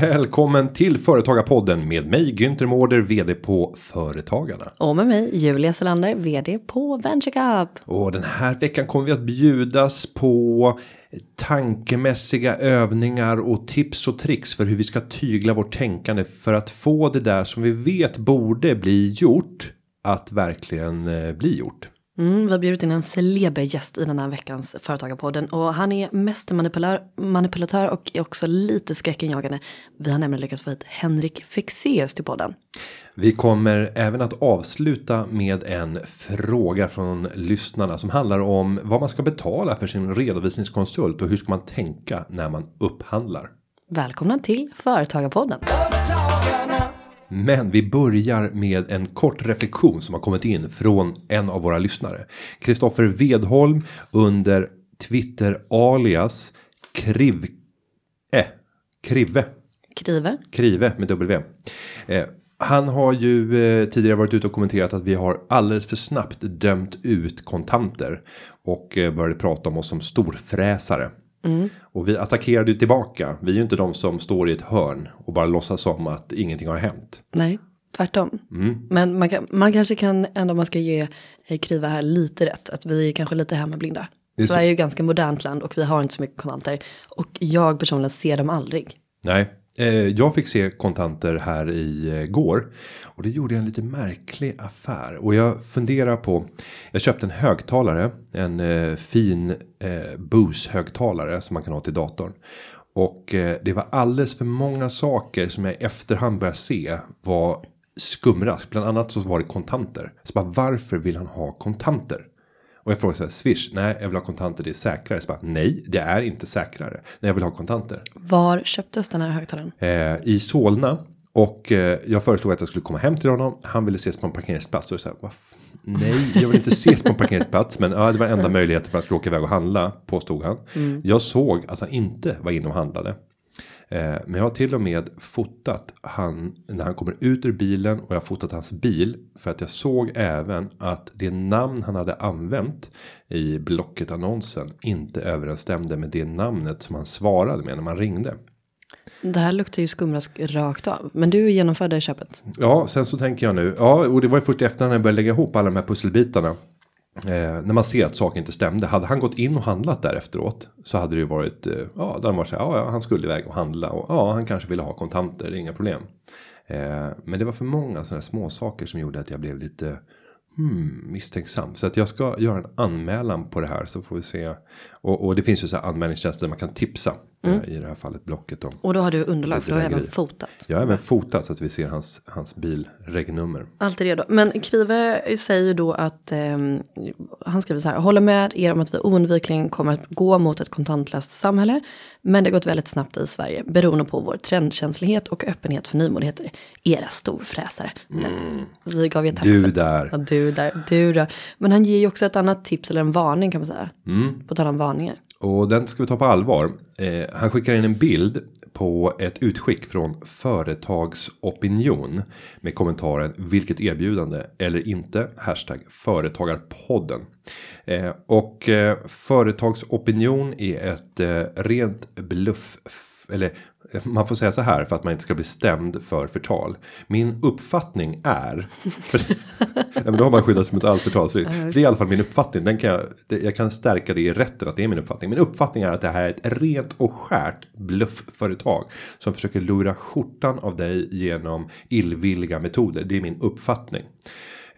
Välkommen till Företagarpodden med mig Günther Mårder, vd på Företagarna. Och med mig Julia Selander, vd på VentureCup. Och den här veckan kommer vi att bjudas på tankemässiga övningar och tips och tricks för hur vi ska tygla vårt tänkande för att få det där som vi vet borde bli gjort att verkligen eh, bli gjort. Mm, vi har bjudit in en celeber gäst i den här veckans Företagarpodden och han är mästermanipulatör manipulatör och är också lite skräckenjagande. Vi har nämligen lyckats få hit Henrik Fexeus till podden. Vi kommer även att avsluta med en fråga från lyssnarna som handlar om vad man ska betala för sin redovisningskonsult och hur ska man tänka när man upphandlar. Välkomna till Företagarpodden. Men vi börjar med en kort reflektion som har kommit in från en av våra lyssnare. Kristoffer Vedholm under Twitter alias Kriv. Eh, Krive. Krive. Krive med W. Eh, han har ju eh, tidigare varit ute och kommenterat att vi har alldeles för snabbt dömt ut kontanter. Och eh, började prata om oss som storfräsare. Mm. Och vi attackerade ju tillbaka. Vi är ju inte de som står i ett hörn och bara låtsas som att ingenting har hänt. Nej, tvärtom. Mm. Men man, kan, man kanske kan ändå man ska ge Kriva här lite rätt. Att vi är kanske lite hemmablinda. Sverige är ju ganska modernt land och vi har inte så mycket kontanter. Och jag personligen ser dem aldrig. Nej, Eh, Eh, jag fick se kontanter här i eh, går. Och det gjorde jag en lite märklig affär. Och jag funderar på. Jag köpte en högtalare. En eh, fin eh, Bose högtalare som man kan ha till datorn. Och det var alldeles för många saker som jag i efterhand började se var skumrask. Bland annat så var det kontanter. Så bara varför vill han ha kontanter? Och jag frågar så här, Swish, nej jag vill ha kontanter, det är säkrare. Så bara, nej, det är inte säkrare. Nej, jag vill ha kontanter. Var köptes den här högtalaren? Eh, I Solna. Och eh, jag föreslog att jag skulle komma hem till honom. Han ville ses på en parkeringsplats. Och så här, nej, jag vill inte ses på en parkeringsplats. Men ja, det var enda möjligheten för att jag skulle åka iväg och handla. Påstod han. Mm. Jag såg att han inte var inne och handlade. Eh, men jag har till och med fotat han när han kommer ut ur bilen och jag har fotat hans bil för att jag såg även att det namn han hade använt i blocket annonsen inte överensstämde med det namnet som han svarade med när man ringde. Det här luktar ju skumrask rakt av. Men du genomförde köpet. Ja, sen så tänker jag nu. Ja, och det var ju först efter när jag började lägga ihop alla de här pusselbitarna. Eh, när man ser att saker inte stämde. Hade han gått in och handlat där efteråt. Så hade det ju varit. Eh, ja, där man så här, ja, han skulle iväg och handla. Och ja, han kanske ville ha kontanter. Det är inga problem. Eh, men det var för många sådana små saker som gjorde att jag blev lite Hmm, misstänksam. Så att jag ska göra en anmälan på det här så får vi se. Och, och det finns ju så här anmälningstjänster där man kan tipsa. Mm. I det här fallet blocket om. Och då har du underlag för du har även fotat. Jag har även fotat så att vi ser hans, hans bilregnummer. Allt är redo. Men Krive säger ju då att eh, han skriver så här. Håller med er om att vi oundvikligen kommer att gå mot ett kontantlöst samhälle. Men det har gått väldigt snabbt i Sverige beroende på vår trendkänslighet och öppenhet för nymodigheter. Era storfräsare. Mm. Vi gav er tack Du där. Ja, du där. Du där. Men han ger ju också ett annat tips eller en varning kan man säga. Mm. På tal om varningar. Och den ska vi ta på allvar. Eh, han skickar in en bild på ett utskick från företagsopinion. Med kommentaren vilket erbjudande eller inte. Hashtag företagarpodden. Eh, och eh, företagsopinion är ett eh, rent bluff. Eller man får säga så här för att man inte ska bli stämd för förtal. Min uppfattning är. För, ja, men då har man skyddat sig mot allt förtal. Så, för det är i alla fall min uppfattning. Den kan jag, jag kan stärka det i rätten att det är min uppfattning. Min uppfattning är att det här är ett rent och skärt bluffföretag. Som försöker lura skjortan av dig genom illvilliga metoder. Det är min uppfattning.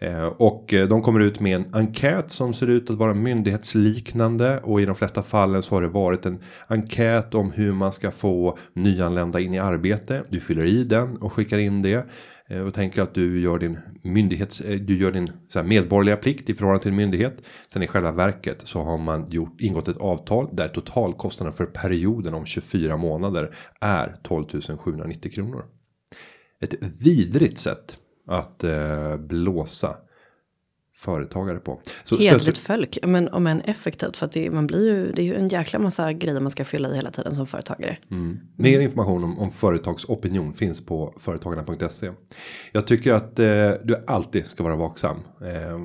Eh, och eh, de kommer ut med en enkät som ser ut att vara myndighetsliknande och i de flesta fallen så har det varit en enkät om hur man ska få nyanlända in i arbete. Du fyller i den och skickar in det eh, och tänker att du gör din myndighets du gör din så här, medborgerliga plikt i förhållande till myndighet. Sen i själva verket så har man gjort ingått ett avtal där totalkostnaden för perioden om 24 månader är 12 790 kronor. Ett vidrigt sätt att eh, blåsa företagare på. Så Hedligt folk, men om än effektivt för att det, man blir ju, det är ju en jäkla massa grejer man ska fylla i hela tiden som företagare. Mm. Mer information om, om företagsopinion finns på företagarna.se. Jag tycker att eh, du alltid ska vara vaksam. Eh,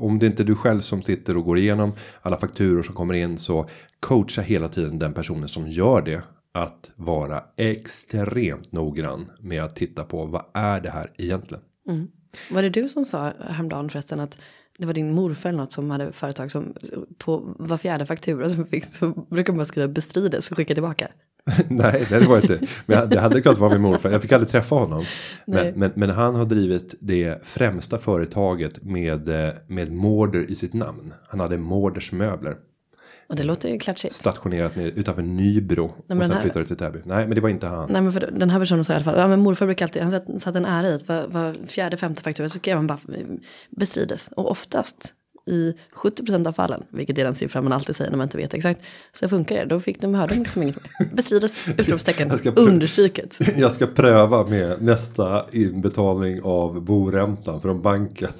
om det inte är du själv som sitter och går igenom alla fakturor som kommer in så coacha hela tiden den personen som gör det att vara extremt noggrann med att titta på vad är det här egentligen. Mm. Var det du som sa häromdagen förresten att det var din morfar eller något som hade företag som på var fjärde faktura som fick så brukar man skriva bestrides och skicka tillbaka. Nej, det var inte. Men det hade kunnat vara min morfar. Jag fick aldrig träffa honom. Men, men, men, han har drivit det främsta företaget med, eh, med Mårder i sitt namn. Han hade Mårders möbler. Och det låter ju klatschigt. Stationerat ner utanför Nybro. Nej, och sen här... flyttade till Täby. Nej men det var inte han. Nej men för den här personen sa i alla fall. Ja men morfar brukar alltid. Han satt en ära i var, var fjärde femte faktura så skrev han bara bestrides. Och oftast i 70% av fallen, vilket är den siffran man alltid säger när man inte vet exakt, så funkar det. Då fick de, hörde de liksom inget mer. Bestrides, utropstecken, understryket. Jag ska pröva med nästa inbetalning av boräntan från banken.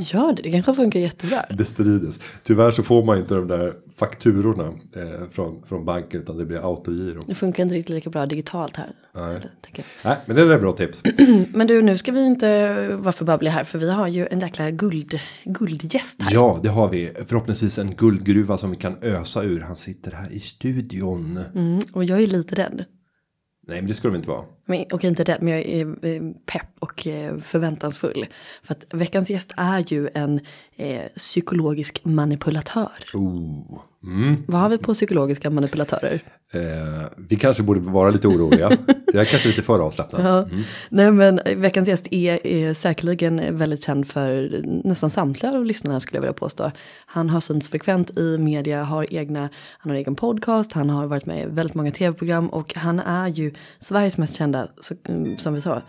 Gör det, det kanske funkar jättebra. Bestrides. Tyvärr så får man inte de där fakturorna eh, från, från banken utan det blir autogiro. Det funkar inte riktigt lika bra digitalt här. Nej, Nej men det är ett bra tips. men du, nu ska vi inte vara för babbliga här för vi har ju en jäkla guld, guldgäst här. Ja, det har vi. Förhoppningsvis en guldgruva som vi kan ösa ur. Han sitter här i studion. Mm, och jag är lite rädd. Nej, men det skulle de inte vara. Men, och inte rädd, men jag är pepp och eh, förväntansfull. För att veckans gäst är ju en eh, psykologisk manipulatör. Oh. Mm. Vad har vi på psykologiska manipulatörer? Eh, vi kanske borde vara lite oroliga. Jag är kanske lite för avslappnad. Ja. Mm. Nej men veckans gäst är, är säkerligen väldigt känd för nästan samtliga av lyssnarna skulle jag vilja påstå. Han har synts frekvent i media, har egna, han har egen podcast, han har varit med i väldigt många tv-program och han är ju Sveriges mest kända, som vi sa,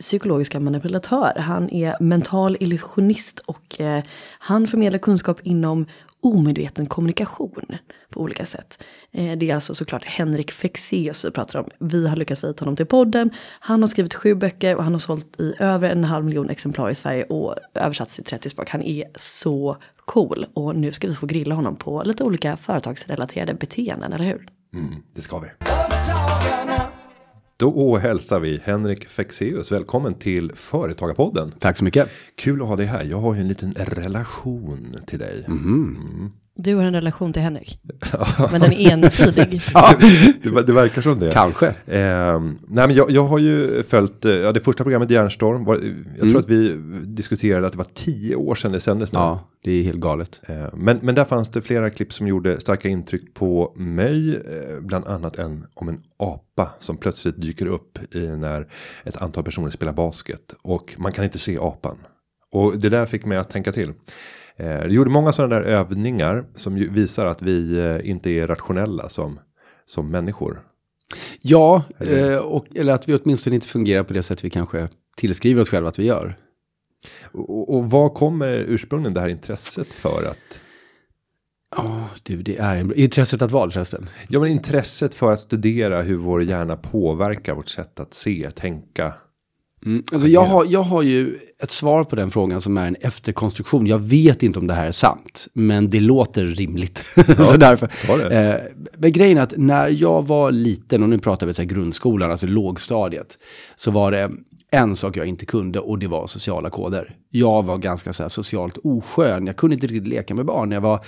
psykologiska manipulatör. Han är mental illusionist och eh, han förmedlar kunskap inom omedveten kommunikation på olika sätt. Eh, det är alltså såklart Henrik Fexeus vi pratar om. Vi har lyckats få hit honom till podden. Han har skrivit sju böcker och han har sålt i över en halv miljon exemplar i Sverige och översatts till 30 språk. Han är så cool och nu ska vi få grilla honom på lite olika företagsrelaterade beteenden, eller hur? Mm, det ska vi. Då hälsar vi Henrik Fexeus välkommen till Företagarpodden. Tack så mycket. Kul att ha dig här. Jag har ju en liten relation till dig. Mm. Mm. Du har en relation till Henrik. men den är ensidig. ja, det, det, verkar som det. Kanske. Eh, nej, men jag, jag, har ju följt eh, ja, det första programmet Järnstorm. Var, jag mm. tror att vi diskuterade att det var tio år sedan det sändes nu. Ja, det är helt galet. Eh, men, men där fanns det flera klipp som gjorde starka intryck på mig. Eh, bland annat en om en apa som plötsligt dyker upp i när ett antal personer spelar basket. Och man kan inte se apan. Och det där fick mig att tänka till. Eh, det gjorde många sådana där övningar som visar att vi eh, inte är rationella som, som människor. Ja, eller? Och, eller att vi åtminstone inte fungerar på det sätt vi kanske tillskriver oss själva att vi gör. Och, och vad kommer ursprungligen det här intresset för att Ja, oh, du, det är intresset att vad förresten? Ja, men intresset för att studera hur vår hjärna påverkar vårt sätt att se, tänka, Mm. Alltså jag, har, jag har ju ett svar på den frågan som är en efterkonstruktion. Jag vet inte om det här är sant, men det låter rimligt. Ja, så därför, eh, men grejen är att när jag var liten, och nu pratar vi så här grundskolan, alltså lågstadiet, så var det en sak jag inte kunde och det var sociala koder. Jag var ganska så socialt oskön. Jag kunde inte riktigt leka med barn. Jag var,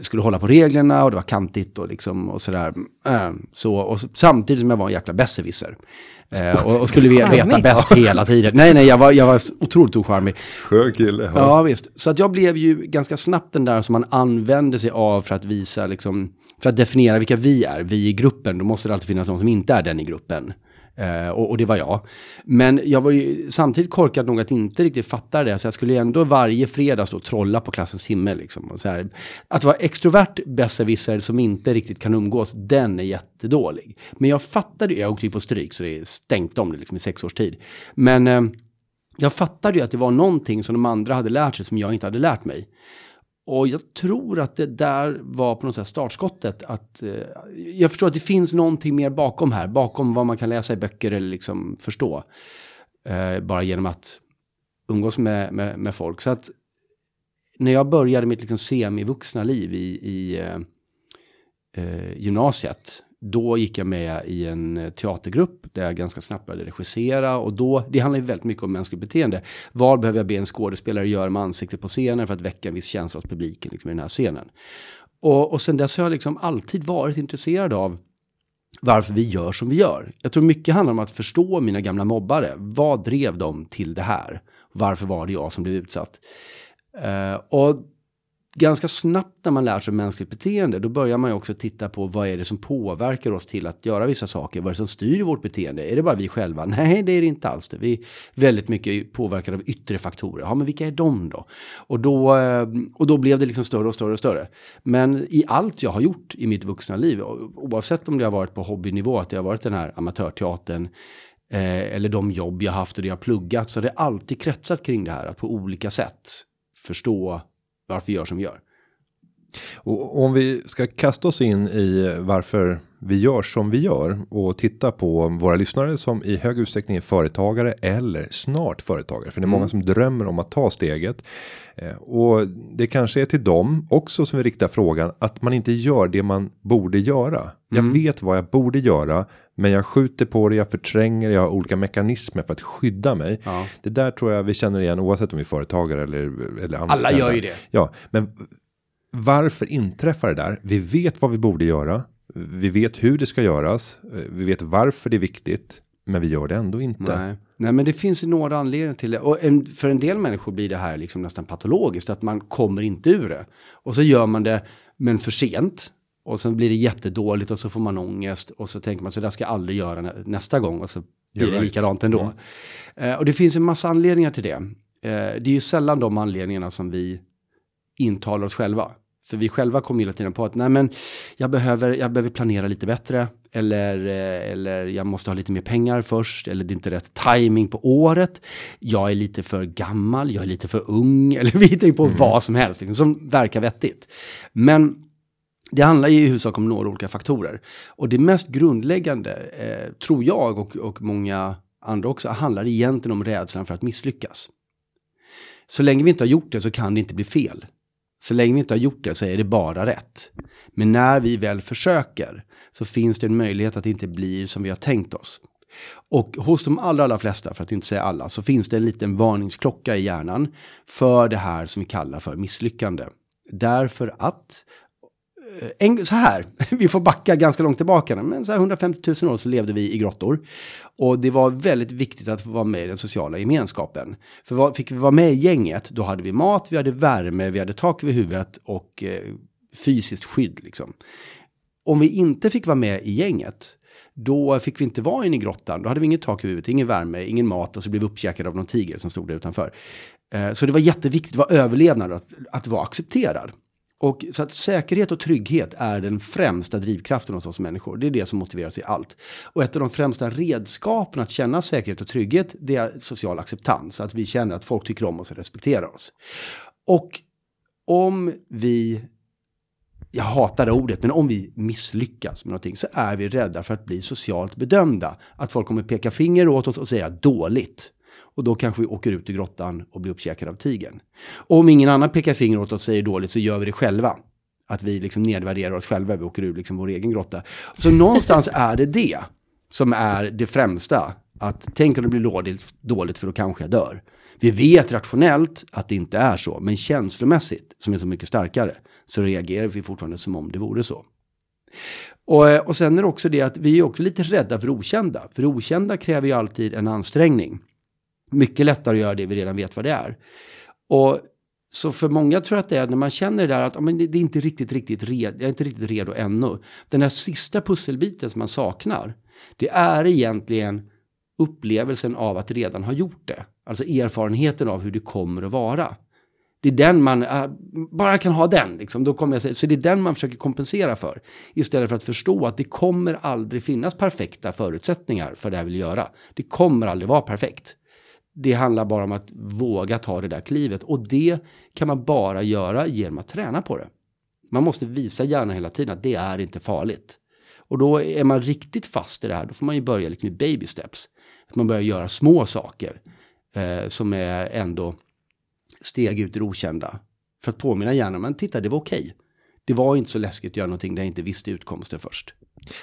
skulle hålla på reglerna och det var kantigt och, liksom, och sådär. Äh, så, och samtidigt som jag var en jäkla besserwisser. Eh, och, och, skulle veta bäst hela tiden. Nej, nej, jag var, jag var otroligt ocharmig. Skön kille. Ja. ja, visst. Så att jag blev ju ganska snabbt den där som man använde sig av för att visa, liksom, för att definiera vilka vi är. Vi i gruppen, då måste det alltid finnas någon som inte är den i gruppen. Eh, och, och, det var jag. Men jag var ju samtidigt korkad nog att inte riktigt fatta det. Så jag skulle ändå varje fredag stå och trolla på klassens himmel. Liksom. Och så här, att vara extrovert besserwisser som inte riktigt kan umgås, den är jättedålig. Men jag fattade, jag åkte ju på stryk så det stänkte om det liksom i sex års tid. Men eh, jag fattade ju att det var någonting som de andra hade lärt sig som jag inte hade lärt mig. Och jag tror att det där var på något sätt startskottet. Att, eh, jag förstår att det finns någonting mer bakom här. Bakom vad man kan läsa i böcker eller liksom förstå. Eh, bara genom att umgås med, med, med, folk. Så att när jag började mitt liksom semivuxna liv i, i eh, eh gymnasiet då gick jag med i en eh, teatergrupp där jag ganska snabbt började regissera och då, det handlar ju väldigt mycket om mänskligt beteende. Vad behöver jag be en skådespelare göra med ansiktet på scenen för att väcka en viss känsla hos publiken liksom, i den här scenen? Och, och sen dess har jag liksom alltid varit intresserad av varför vi gör som vi gör. Jag tror mycket handlar om att förstå mina gamla mobbare. Vad drev dem till det här? Varför var det jag som blev utsatt? Uh, och ganska snabbt när man lär sig mänskligt beteende, då börjar man ju också titta på vad är det som påverkar oss till att göra vissa saker? Vad är det som styr vårt beteende? Är det bara vi själva? Nej, det är det inte alls det. Vi är väldigt mycket påverkade av yttre faktorer. Ja, men vilka är de då? Och då, eh, och då blev det liksom större och större och större. Men i allt jag har gjort i mitt vuxna liv, oavsett om det har varit på hobbynivå, att det har varit den här amatörteatern, eh, eller de jobb jag haft och det jag pluggat, så har det alltid kretsat kring det här, att på olika sätt förstå varför vi gör som vi gör. Och om vi ska kasta oss in i varför vi gör som vi gör och titta på våra lyssnare som i hög utsträckning är företagare eller snart företagare. För det är många mm. som drömmer om att ta steget. Eh, och det kanske är till dem också som vi riktar frågan att man inte gör det man borde göra. Jag mm. vet vad jag borde göra, men jag skjuter på det, jag förtränger, jag har olika mekanismer för att skydda mig. Ja. Det där tror jag vi känner igen oavsett om vi är företagare eller, eller anställda. Alla gör ju det. Ja, men varför inträffar det där? Vi vet vad vi borde göra. Vi vet hur det ska göras. Vi vet varför det är viktigt. Men vi gör det ändå inte. Nej, Nej men det finns några anledningar till det. Och en, för en del människor blir det här liksom nästan patologiskt. Att man kommer inte ur det. Och så gör man det, men för sent. Och sen blir det jättedåligt och så får man ångest. Och så tänker man så där ska jag aldrig göra nästa gång. Och så blir det likadant ändå. Mm. Uh, och det finns en massa anledningar till det. Uh, det är ju sällan de anledningarna som vi intalar oss själva. För vi själva kommer hela tiden på att nej men jag behöver, jag behöver planera lite bättre. Eller, eh, eller jag måste ha lite mer pengar först. Eller det är inte rätt timing på året. Jag är lite för gammal, jag är lite för ung. Eller vi tänker på mm. vad som helst liksom, som verkar vettigt. Men det handlar ju i huvudsak om några olika faktorer. Och det mest grundläggande, eh, tror jag och, och många andra också, handlar egentligen om rädslan för att misslyckas. Så länge vi inte har gjort det så kan det inte bli fel. Så länge vi inte har gjort det så är det bara rätt. Men när vi väl försöker så finns det en möjlighet att det inte blir som vi har tänkt oss. Och hos de allra, allra flesta, för att inte säga alla, så finns det en liten varningsklocka i hjärnan för det här som vi kallar för misslyckande. Därför att Eh, en, så här, vi får backa ganska långt tillbaka, men så här 150 000 år så levde vi i grottor. Och det var väldigt viktigt att få vara med i den sociala gemenskapen. För vad, fick vi vara med i gänget, då hade vi mat, vi hade värme, vi hade tak över huvudet och eh, fysiskt skydd. Liksom. Om vi inte fick vara med i gänget, då fick vi inte vara inne i grottan. Då hade vi inget tak över huvudet, ingen värme, ingen mat och så blev vi uppkäkade av någon tiger som stod där utanför. Eh, så det var jätteviktigt, det var överlevnad att, att vara accepterad. Och så att säkerhet och trygghet är den främsta drivkraften hos oss människor. Det är det som motiverar oss i allt. Och ett av de främsta redskapen att känna säkerhet och trygghet, det är social acceptans. Att vi känner att folk tycker om oss och respekterar oss. Och om vi, jag hatar det ordet, men om vi misslyckas med någonting så är vi rädda för att bli socialt bedömda. Att folk kommer peka finger åt oss och säga dåligt. Och då kanske vi åker ut i grottan och blir uppkäkade av tigern. Och om ingen annan pekar finger åt oss och säger dåligt så gör vi det själva. Att vi liksom nedvärderar oss själva, vi åker ur liksom vår egen grotta. Så någonstans är det det som är det främsta. Att tänk om det blir dåligt, dåligt för då kanske jag dör. Vi vet rationellt att det inte är så, men känslomässigt, som är så mycket starkare, så reagerar vi fortfarande som om det vore så. Och, och sen är det också det att vi är också lite rädda för okända. För okända kräver ju alltid en ansträngning. Mycket lättare att göra det vi redan vet vad det är. Och så för många tror jag att det är när man känner det där att men det är inte riktigt, riktigt redo, jag är inte riktigt redo ännu. Den här sista pusselbiten som man saknar, det är egentligen upplevelsen av att redan ha gjort det. Alltså erfarenheten av hur det kommer att vara. Det är den man, äh, bara kan ha den, liksom, då kommer jag säga, så det är den man försöker kompensera för. Istället för att förstå att det kommer aldrig finnas perfekta förutsättningar för det jag vill göra. Det kommer aldrig vara perfekt. Det handlar bara om att våga ta det där klivet och det kan man bara göra genom att träna på det. Man måste visa hjärnan hela tiden att det är inte farligt. Och då är man riktigt fast i det här, då får man ju börja liksom med baby steps. Att man börjar göra små saker eh, som är ändå steg ut i det okända. För att påminna hjärnan, men titta det var okej. Okay. Det var inte så läskigt att göra någonting där jag inte visste utkomsten först.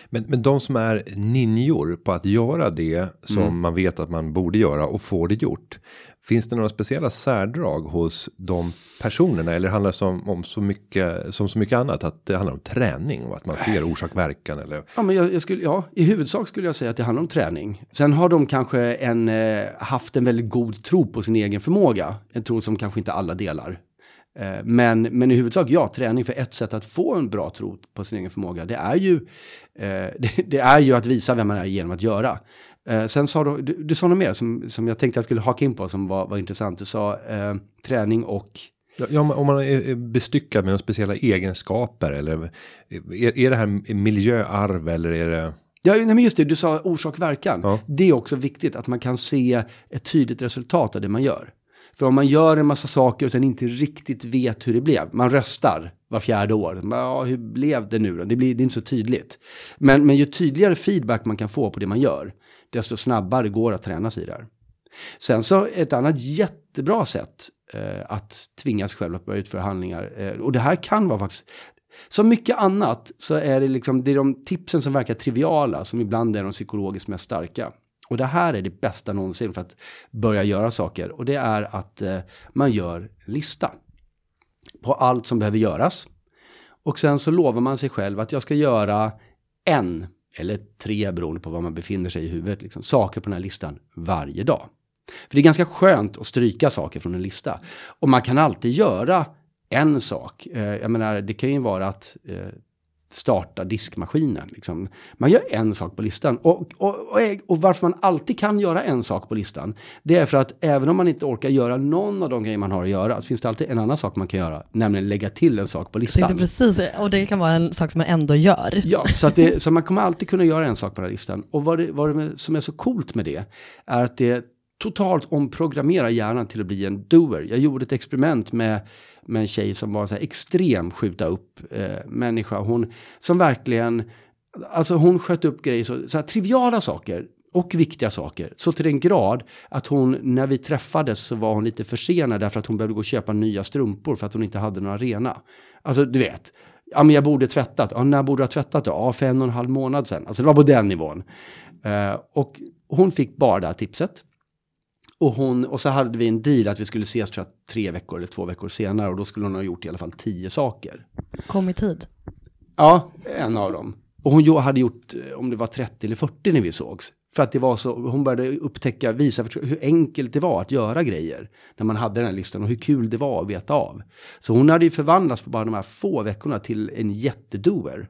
Men, men de som är ninjor på att göra det som Mm. man vet att man borde göra och får det gjort. Finns det några speciella särdrag hos de personerna eller handlar det som om så mycket som så mycket annat att det handlar om träning och att man ser orsak verkan eller Ja, men jag, jag skulle, ja, i huvudsak skulle jag säga att det handlar om träning. Sen har de kanske en, eh, haft en väldigt god tro på sin egen förmåga. En tro som kanske inte alla delar. Eh, men, men i huvudsak, ja, träning för ett sätt att få en bra tro på sin egen förmåga. Det är ju, eh, det, det är ju att visa vem man är genom att göra. Eh, sen sa du, du, du sa något mer som, som jag tänkte jag skulle haka in på som var, var intressant. Du sa eh, träning och Ja, om man är bestyckad med några speciella egenskaper eller är, är det här miljöarv eller är det? Ja, nej, men just det, du sa orsak-verkan. Ja. Det är också viktigt att man kan se ett tydligt resultat av det man gör. För om man gör en massa saker och sen inte riktigt vet hur det blev. Man röstar var fjärde år. Ja, hur blev det nu då? Det, blir, det är inte så tydligt. Men, men ju tydligare feedback man kan få på det man gör, desto snabbare går det att träna sig i det här. Sen så ett annat jättebra sätt eh, att tvinga sig själv att börja utföra handlingar. Eh, och det här kan vara faktiskt, som mycket annat så är det liksom, det är de tipsen som verkar triviala som ibland är de psykologiskt mest starka. Och det här är det bästa någonsin för att börja göra saker. Och det är att eh, man gör lista på allt som behöver göras. Och sen så lovar man sig själv att jag ska göra en eller tre beroende på var man befinner sig i huvudet. Liksom, saker på den här listan varje dag. För det är ganska skönt att stryka saker från en lista. Och man kan alltid göra en sak. Eh, jag menar, det kan ju vara att eh, starta diskmaskinen. Liksom. Man gör en sak på listan. Och, och, och, och varför man alltid kan göra en sak på listan, det är för att även om man inte orkar göra någon av de grejer man har att göra, så finns det alltid en annan sak man kan göra, nämligen lägga till en sak på listan. precis, och det kan vara en sak som man ändå gör. Ja, så, det, så man kommer alltid kunna göra en sak på den här listan. Och vad, det, vad det som är så coolt med det är att det totalt omprogrammerar hjärnan till att bli en doer. Jag gjorde ett experiment med, med en tjej som var en så här extrem skjuta upp eh, människa. Hon som verkligen, alltså hon sköt upp grejer, så, så här triviala saker och viktiga saker. Så till den grad att hon, när vi träffades så var hon lite försenad därför att hon behövde gå och köpa nya strumpor för att hon inte hade några rena. Alltså du vet, ja men jag borde tvättat. Ja, när borde du ha tvättat då? Ja, för en och en halv månad sedan. Alltså det var på den nivån. Eh, och hon fick bara det här tipset. Och, hon, och så hade vi en deal att vi skulle ses tror jag, tre veckor eller två veckor senare. Och då skulle hon ha gjort i alla fall tio saker. Kom i tid. Ja, en av dem. Och hon hade gjort, eh, om det var 30 eller 40 när vi sågs. För att det var så, hon började upptäcka, visa hur enkelt det var att göra grejer. När man hade den här listan och hur kul det var att veta av. Så hon hade ju förvandlats på bara de här få veckorna till en jättedoer.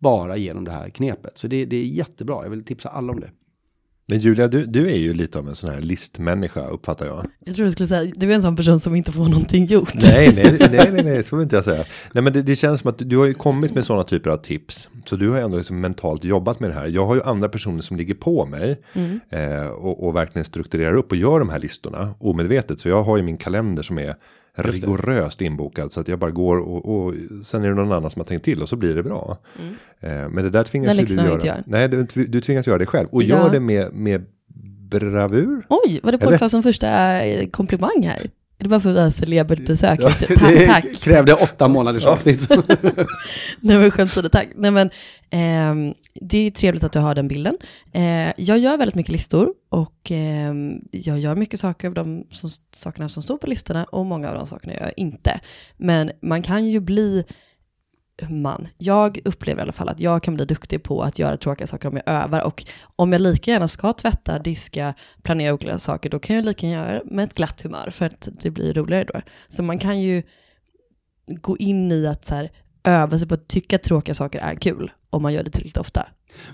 Bara genom det här knepet. Så det, det är jättebra, jag vill tipsa alla om det. Men Julia, du, du är ju lite av en sån här listmänniska uppfattar jag. Jag tror du skulle säga, du är en sån person som inte får någonting gjort. Nej, nej, nej, nej, nej, så vill inte jag säga. Nej, men det, det känns som att du har ju kommit med sådana typer av tips. Så du har ju ändå liksom mentalt jobbat med det här. Jag har ju andra personer som ligger på mig. Eh, och, och verkligen strukturerar upp och gör de här listorna omedvetet. Så jag har ju min kalender som är rigoröst inbokad. Så att jag bara går och, och sen är det någon annan som har tänkt till och så blir det bra. Eh, men det där tvingas ju du göra. jag. Nej, du, du tvingas göra det själv. Och Ja. gör det med, med bravur. Oj, var det Eller? podcastens första eh, komplimang här? Det bara för att vi har celebert besök? Ja, Just det. Tack, krävde åtta månaders avsnitt. Nej men skämt åsido, tack. Nej men ehm, det är trevligt att du har den bilden. Eh, jag gör väldigt mycket listor och ehm, jag gör mycket saker av de som, sakerna som står på listorna och många av de sakerna gör jag inte. Men man kan ju bli man. Jag upplever i alla fall att jag kan bli duktig på att göra tråkiga saker om jag övar och om jag lika gärna ska tvätta, diska, planera olika saker, då kan jag lika gärna göra det med ett glatt humör för att det blir roligare då. Så man kan ju gå in i att så här, öva sig på att tycka att tråkiga saker är kul om man gör det tillräckligt ofta.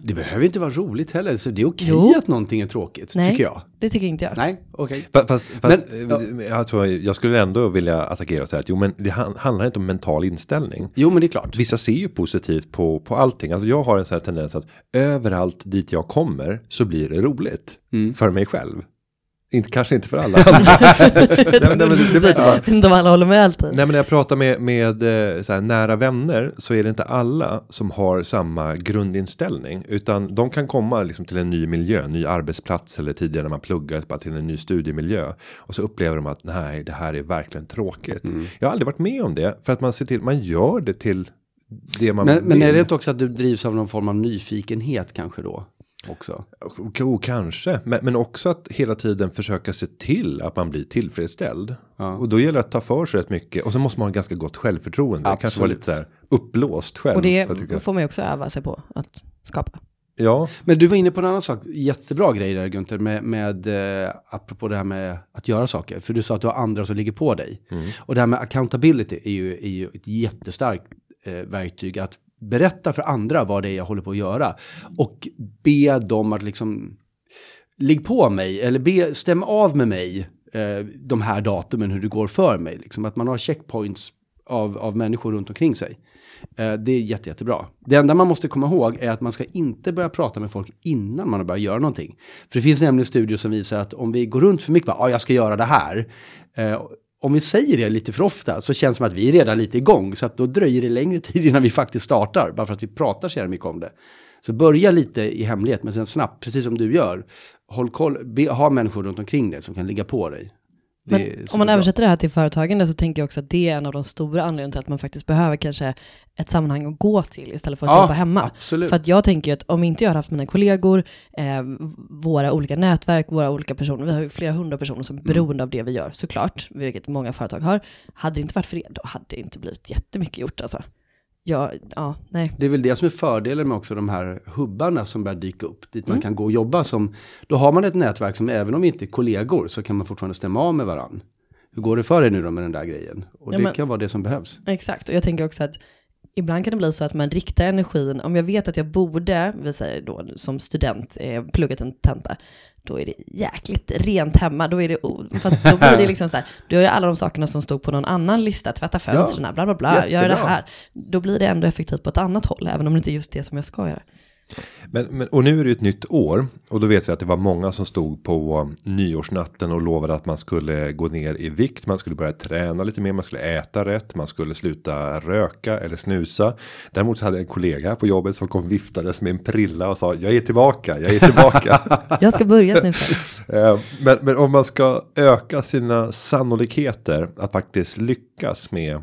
Det behöver inte vara roligt heller, så det är okej Jo. att någonting är tråkigt, Nej. tycker jag. Det tycker inte jag. Nej, okej. Fa- Fast, fast Men- eh, jag, tror, jag skulle ändå vilja attackera och säga att jo men det han- handlar inte om mental inställning. Jo, men det är klart. Vissa ser ju positivt på, på allting. Alltså jag har en sån här tendens att överallt dit jag kommer så blir det roligt. För mig själv. Inte, kanske inte för alla nej, men, nej, men, det, bara. Inte om alla håller med alltid. Nej men när jag pratar med, med eh, så här, nära vänner så är det inte alla som har samma grundinställning. Utan de kan komma liksom, till en ny miljö, ny arbetsplats eller tidigare när man pluggar bara till en ny studiemiljö. Och så upplever de att nej det här är verkligen tråkigt. Jag har aldrig varit med om det för att man ser till, man gör det till det man Men, men är vill. det inte också att du drivs av någon form av nyfikenhet kanske då? Också. Jo, kanske. Men, men också att hela tiden försöka se till att man blir tillfredsställd. Och då gäller det att ta för sig rätt mycket. Och så måste man ha ganska gott självförtroende. Det kanske vara Absolut. lite så här uppblåst själv. Och det får man ju också öva sig på att skapa. Ja, Men du var inne på en annan sak, jättebra grej där Gunther, med, med eh, apropå det här med att göra saker. För du sa att du har andra som ligger på dig. Och det här med accountability är ju, är ju ett jättestarkt eh, verktyg att berätta för andra vad det är jag håller på att göra. Och be dem att liksom, ligg på mig, eller be, stäm av med mig eh, de här datumen hur det går för mig. Liksom, att man har checkpoints av, av människor runt omkring sig. Eh, det är jätte, jättebra. Det enda man måste komma ihåg är att man ska inte börja prata med folk innan man har börjat göra någonting. För det finns nämligen studier som visar att om vi går runt för mycket, bara, ah, jag ska göra det här. Eh, om vi säger det lite för ofta så känns det som att vi är redan lite igång. Så att då dröjer det längre tid innan vi faktiskt startar. Bara för att vi pratar så jävla mycket om det. Så börja lite i hemlighet, men sen snabbt, precis som du gör. Håll koll, be, ha människor runt omkring dig som kan ligga på dig. Men om man översätter det här till företagande så tänker jag också att det är en av de stora anledningarna till att man faktiskt behöver kanske ett sammanhang att gå till istället för att Ja, jobba hemma. absolut. För att jag tänker ju att om inte jag hade haft mina kollegor, eh, våra olika nätverk, våra olika personer, vi har ju flera hundra personer som är Mm. beroende av det vi gör såklart, vilket många företag har. Hade det inte varit för det, då hade det inte blivit jättemycket gjort alltså. Ja, ja, nej. Det är väl det som är fördelen med också de här hubbarna som börjar dyka upp. Dit Mm. man kan gå och jobba som, då har man ett nätverk som även om vi inte är kollegor så kan man fortfarande stämma av med varandra. Hur går det för dig nu då med den där grejen? Och Ja, det men- kan vara det som behövs. Exakt, och jag tänker också att ibland kan det bli så att man riktar energin, om jag vet att jag borde, vi säger då som student, eh, pluggat en tenta, då är det jäkligt rent hemma, då är det, fast då blir det liksom så här, du har ju alla de sakerna som stod på någon annan lista, tvätta fönstren, bla bla bla, göra det jättebra. här. Då blir det ändå effektivt på ett annat håll, även om det inte är just det som jag ska göra. Men, men, och nu är det ju ett nytt år och då vet vi att det var många som stod på nyårsnatten och lovade att man skulle gå ner i vikt. Man skulle börja träna lite mer, man skulle äta rätt, man skulle sluta röka eller snusa. Däremot så hade jag en kollega på jobbet som kom viftades med en prilla och sa jag är tillbaka, jag är tillbaka. Jag ska börja nu. Eh, men, men om man ska öka sina sannolikheter att faktiskt lyckas med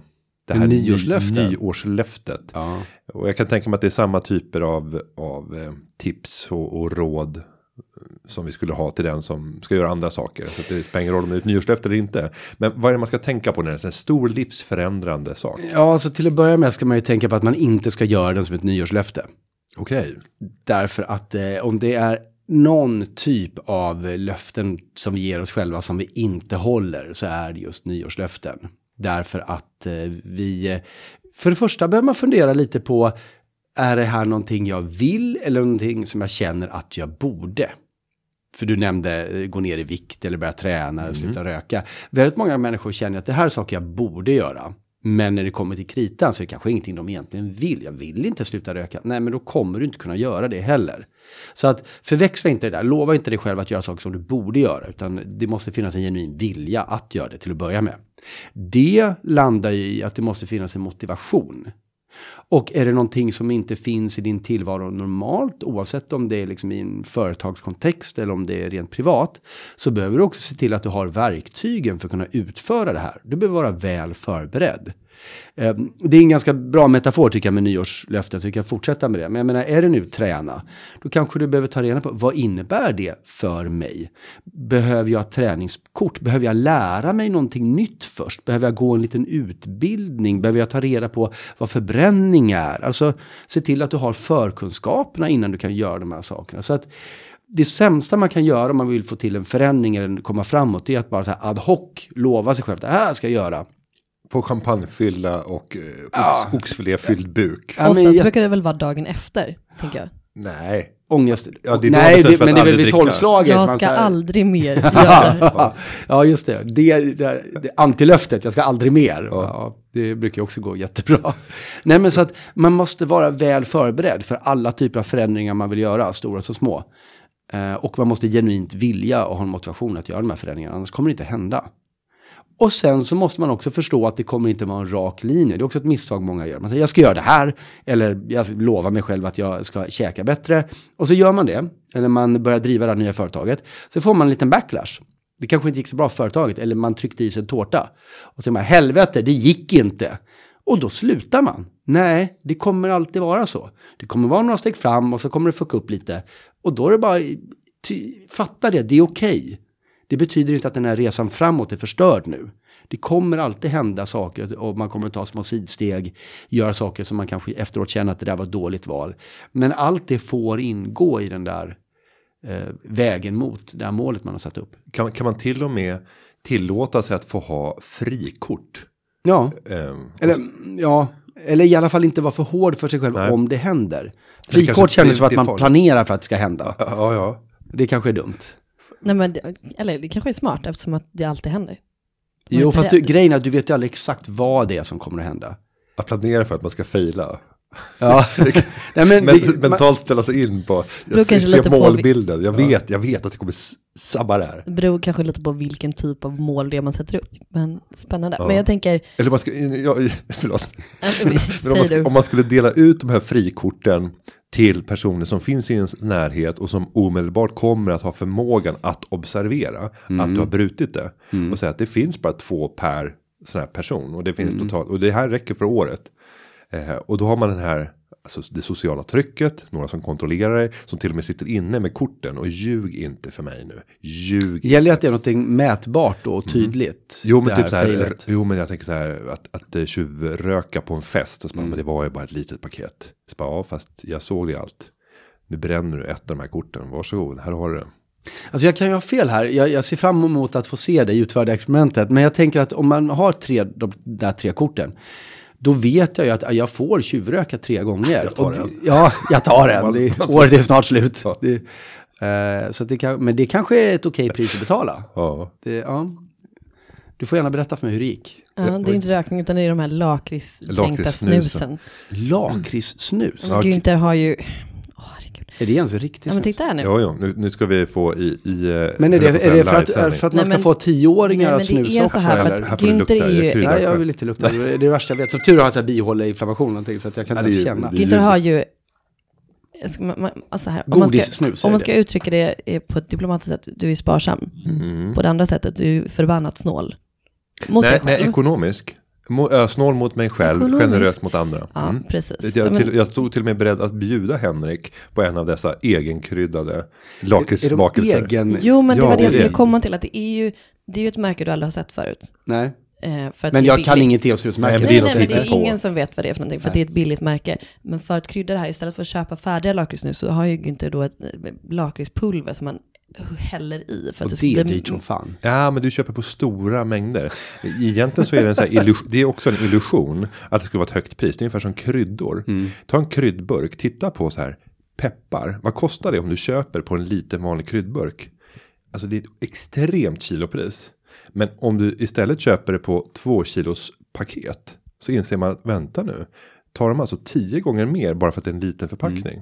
det här Nyårslöftet. ny, nyårslöftet. Ja. Och jag kan tänka mig att det är samma typer av, av eh, tips och, och råd eh, som vi skulle ha till den som ska göra andra saker. Så det spelar ingen roll om det är ett nyårslöfte eller inte. Men vad är det man ska tänka på när det är en stor livsförändrande sak? ja, alltså till att börja med ska man ju tänka på att man inte ska göra den som ett nyårslöfte. Okej. Därför att eh, om det är någon typ av löften som vi ger oss själva som vi inte håller så är det just nyårslöften. Därför att eh, vi, eh, för det första behöver man fundera lite på, är det här någonting jag vill eller någonting som jag känner att jag borde? För du nämnde eh, gå ner i vikt eller börja träna eller sluta röka. Väldigt många människor känner att det här är saker jag borde göra. Men när det kommer till kritan så är det kanske ingenting de egentligen vill. Jag vill inte sluta röka. Nej, men då kommer du inte kunna göra det heller. Så att förväxla inte det där. Lova inte dig själv att göra saker som du borde göra. Utan det måste finnas en genuin vilja att göra det till att börja med. Det landar ju i att det måste finnas en motivation. Och är det någonting som inte finns i din tillvaro normalt, oavsett om det är liksom i en företagskontext eller om det är rent privat, så behöver du också se till att du har verktygen för att kunna utföra det här. Du behöver vara väl förberedd. Ehm, det är en ganska bra metafor tycker jag med nyårslöften, så vi kan fortsätta med det. Men jag menar, är det nu träna, då kanske du behöver ta reda på vad innebär det för mig? Behöver jag träningskort? Behöver jag lära mig någonting nytt först? Behöver jag gå en liten utbildning? Behöver jag ta reda på vad förbränning är? Alltså, se till att du har förkunskaperna innan du kan göra de här sakerna. Så att det sämsta man kan göra om man vill få till en förändring eller komma framåt, det är att bara så här ad hoc lova sig själv att det här ska jag göra. På champagnefylla och eh, ox, oxfiléfylld buk. Ja, men Oftast jag- brukar det väl vara dagen efter, tänker jag. Nej. ångest. Ja, det är Nej, det, men det är väl vid tolvslaget. Jag ska här- aldrig mer göra det. ja, just det. Det, det, det antilöftet, jag ska aldrig mer. Ja. det brukar också gå jättebra. Nej, men så att man måste vara väl förberedd för alla typer av förändringar man vill göra, stora som små. Eh, och man måste genuint vilja och ha en motivation att göra de här förändringarna, annars kommer det inte hända. Och sen så måste man också förstå att det kommer inte vara en rak linje. Det är också ett misstag många gör. Man säger jag ska göra det här, eller jag lovar mig själv att jag ska käka bättre. Och så gör man det, eller man börjar driva det här nya företaget. Så får man en liten backlash. Det kanske inte gick så bra för företaget, eller man tryckte i sig en tårta. Och så säger man, helvete, det gick inte. Och då slutar man. Nej, det kommer alltid vara så. Det kommer vara några steg fram och så kommer det fucka upp lite. Och då är det bara, ty, fatta det, det är okej. Det betyder inte att den här resan framåt är förstörd nu. Det kommer alltid hända saker och man kommer ta små sidsteg, göra saker som man kanske efteråt känner att det där var ett dåligt val. Men allt det får ingå i den där eh, vägen mot det här målet man har satt upp. Kan, kan man till och med tillåta sig att få ha frikort? Ja, Ehm, eller ja, eller i alla fall inte vara för hård för sig själv Nej. om det händer. Frikort känns blir- som att man farligt. planerar för att det ska hända. ja, ja. Det kanske är dumt. Nej, men, det- eller det kanske är smart eftersom att det alltid händer. Man är Jo, inte fast du, rädd. grejen är att du vet ju aldrig exakt vad det är som kommer att hända. Att planera för att man ska fejla. Ja, Nej, men, Men, det, man, mentalt ställa sig in på, jag ser, ser lite på målbilden, jag vet, jag vet att det kommer sabba det här. Det beror kanske lite på vilken typ av mål det är man sätter upp. Men spännande. Ja. Men jag tänker, Eller man ska, ja, förlåt. Men om, man, du. om man skulle dela ut de här frikorten till personer som finns i ens närhet och som omedelbart kommer att ha förmågan att observera att du har brutit det. Och säga att det finns bara två per sån här person och det finns totalt och det här räcker för året. Eh, och då har man den här Alltså det sociala trycket, några som kontrollerar dig, som till och med sitter inne med korten och ljug inte för mig nu. Ljug. gäller att det är något mätbart då och tydligt. Jo men typ så här, failet. jo men jag tänker så här att, att eh, tjuvröka på en fest. Och så bara, men det var ju bara ett litet paket. Så bara, ja fast jag såg det allt. Nu bränner du ett av de här korten. Varsågod, här har du det. Alltså jag kan ju ha fel här. Jag, jag ser fram emot att få se det utföra det experimentet. Men jag tänker att om man har tre, de där tre korten. Då vet jag ju att jag får tjuvröka tre gånger. Jag tar Och- en. Ja, jag tar en. Det, året är snart slut. Ja. Det, eh, så det kan, men det kanske är ett okej pris att betala. Ja. Det, ja. Du får gärna berätta för mig hur det gick. Ja, det är inte rökning utan det är de här lakritstänkta snusen. Lakritssnus. Men Günther har ju. Är det ens riktigt Ja men titta här nu. Jo, jo, nu, nu ska vi få i... i eh, Men är det, är det för, att, är för att man Nej, ska men- få tioåringar Nej, att men det snusa är så också? här för eller? att Här får Günther lukta, är ju. Ja, jag vill inte lukta. Det är det värsta jag vet. Som tur har jag så här bihåleinflammation och någonting så att jag kan Ja, inte känna. Günther har ju, man, alltså här, om man ska, om man ska det. uttrycka det eh, på ett diplomatiskt sätt, du är sparsam. Mm. På det andra sättet, du är förbannat snål. Mot Nej, dig nej, ekonomisk. Snål mot mig själv, Ekonomisk. generös mot andra. Ja, Mm. precis. Ja, Jag, till, jag stod till och med beredd att bjuda Henrik på en av dessa egenkryddade Är lakritssmakelser. egen? Jo, men det Ja, var det jag skulle komma till, att det är ju, det är ju ett märke du aldrig har sett förut. Nej. Eh, för att Men jag kan inget teosnusmärke. Nej, men Nej, det är nej, men det är ingen som vet vad det är för någonting, för det är ett billigt märke. Men för att krydda det här, istället för att köpa färdiga lakritsnus, så har ju inte då ett eh, lakritspulver som man häller i. För Och att det ska det är dyrt som fan. Ja, men du köper på stora mängder. Egentligen så är det en sån här illus- det är också en illusion att det skulle vara ett högt pris. Det är ungefär som kryddor. Ta en kryddburk, titta på så här peppar. Vad kostar det om du köper på en liten vanlig kryddburk? Alltså det är ett extremt kilopris. Men om du istället köper det på två kilos paket så inser man att vänta nu. Tar de alltså tio gånger mer bara för att det är en liten förpackning.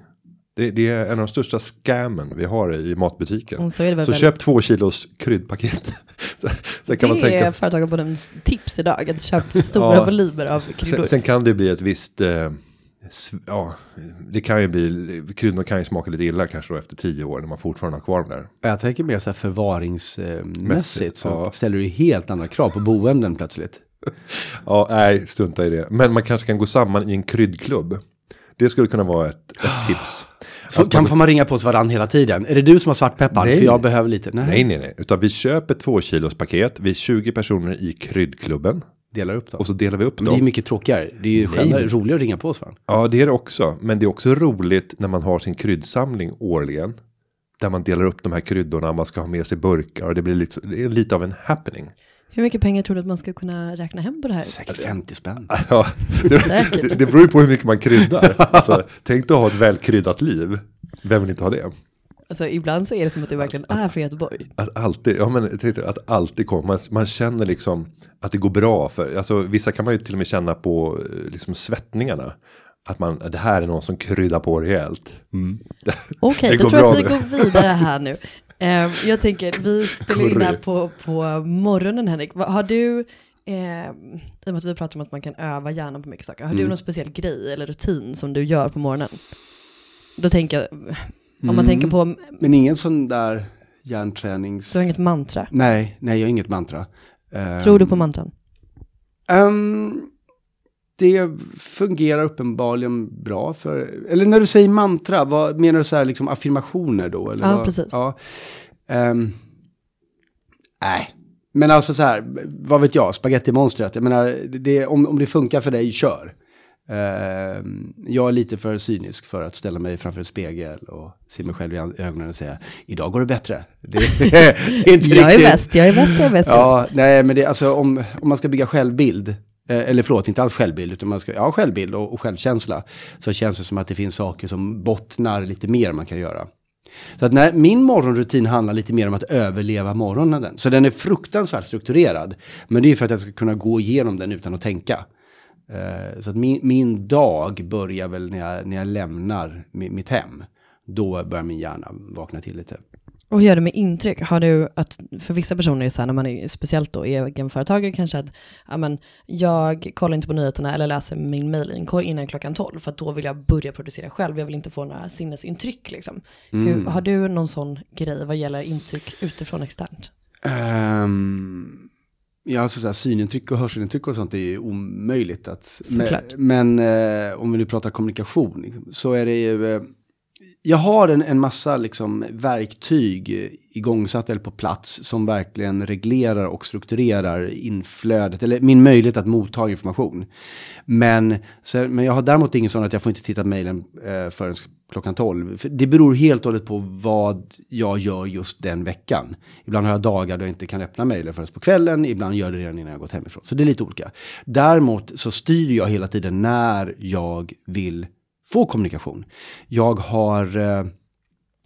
Det, det är en av de största scammen vi har i matbutiken. Mm, så är det väl Så väl. köp två kilos kryddpaket. så, så kan man det är tänka. Företagarpodens tips idag, att köpa stora Ja. volymer av kryddor. Sen, sen kan det bli ett visst. Eh, sv- ja, det kan ju bli. Kryddor kan ju smaka lite illa kanske då efter tio år när man fortfarande har kvar dem där. Jag tänker mer så här förvaringsmässigt Mässigt, så ja. ställer du helt andra krav på boenden plötsligt. Ja, nej, strunta i det. Men man kanske kan gå samman i en kryddklubb. Det skulle kunna vara ett, ett tips. Så Att kan man- får man ringa på oss varandra hela tiden? Är det du som har svartpeppar? Nej. För jag behöver lite. Nej. Nej, nej, nej. Utan vi köper två kilos paket. Vi är 20 personer i kryddklubben. Delar upp dem. Och så delar vi upp Men det är dem. mycket tråkigare. Det är ju skönare, roligare att ringa på oss varandra. Ja, det är det också. Men det är också roligt när man har sin kryddsamling årligen. Där man delar upp de här kryddorna, man ska ha med sig burkar och det blir lite, det är lite av en happening. Hur mycket pengar tror du att man ska kunna räkna hem på det här? Säkert 50 spänn. Ja, det, det, det beror ju på hur mycket man kryddar. Alltså, tänk dig att ha ett välkryddat liv. Vem vill inte ha det? Alltså ibland så är det som att du verkligen är från Göteborg. Att alltid, ja men tänk dig att alltid komma, man, man känner liksom att det går bra för, alltså vissa kan man ju till och med känna på eh, liksom svettningarna. Att man, det här är någon som kryddar på rejält. Det- Okej, det då tror jag att vi nu. går vidare här nu. Eh, jag tänker, vi spelar in här på, på morgonen Henrik. Har du, eh, i och med att vi pratar om att man kan öva hjärnan på mycket saker, har du någon speciell grej eller rutin som du gör på morgonen? Då tänker jag, om man tänker på, Men ingen sån där hjärntränings... du har inget mantra. Nej, nej, jag har inget mantra. Ehm, Tror du på mantran? ehm, det fungerar uppenbarligen bra för, eller när du säger mantra, vad menar du så här liksom affirmationer då? Eller Ja, vad? precis. Ja. Ehm, nej, men alltså så här, vad vet jag, spagettimonstret, jag menar, det, om, om det funkar för dig, kör. Ehm, jag är lite för cynisk för att ställa mig framför en spegel och se mig själv i ögonen och säga, idag går det bättre. Det, det är inte Jag är riktigt- bäst, jag är bäst, jag är bäst. Ja, nej men det, alltså om, om man ska bygga självbild, Eh, eller förlåt, inte alls självbild, utan man ska, ja självbild och, och självkänsla, så känns det som att det finns saker som bottnar lite mer man kan göra. Så att när, min morgonrutin handlar lite mer om att överleva morgonen. Så den är fruktansvärt strukturerad. Men det är för att jag ska kunna gå igenom den utan att tänka. Eh, så att min, min dag börjar väl när jag, när jag lämnar mitt hem. Då börjar min hjärna vakna till lite. Och hur gör du med intryck? Har du att, för vissa personer är det så här när man är speciellt då egenföretagare kanske att, ja men jag kollar inte på nyheterna eller läser min mailinkorg innan klockan 12 för att då vill jag börja producera själv, jag vill inte få några sinnesintryck liksom. Hur, har du någon sån grej vad gäller intryck utifrån externt? Um, ja, alltså så här, synintryck och hörselintryck och sånt är ju omöjligt att... Såklart. Men, men eh, om vi nu pratar kommunikation, liksom, så är det ju... Eh, jag har en, en massa liksom, verktyg igångsatt eller på plats som verkligen reglerar och strukturerar inflödet, eller min möjlighet att motta information. Men, sen, men jag har däremot ingen sån att jag får inte titta på mejlen eh, förrän klockan 12. För det beror helt och hållet på vad jag gör just den veckan. Ibland har jag dagar då jag inte kan öppna mejlen förrän på kvällen, ibland gör jag det redan innan jag gått hemifrån. Så det är lite olika. Däremot så styr jag hela tiden när jag vill få kommunikation. Jag har eh,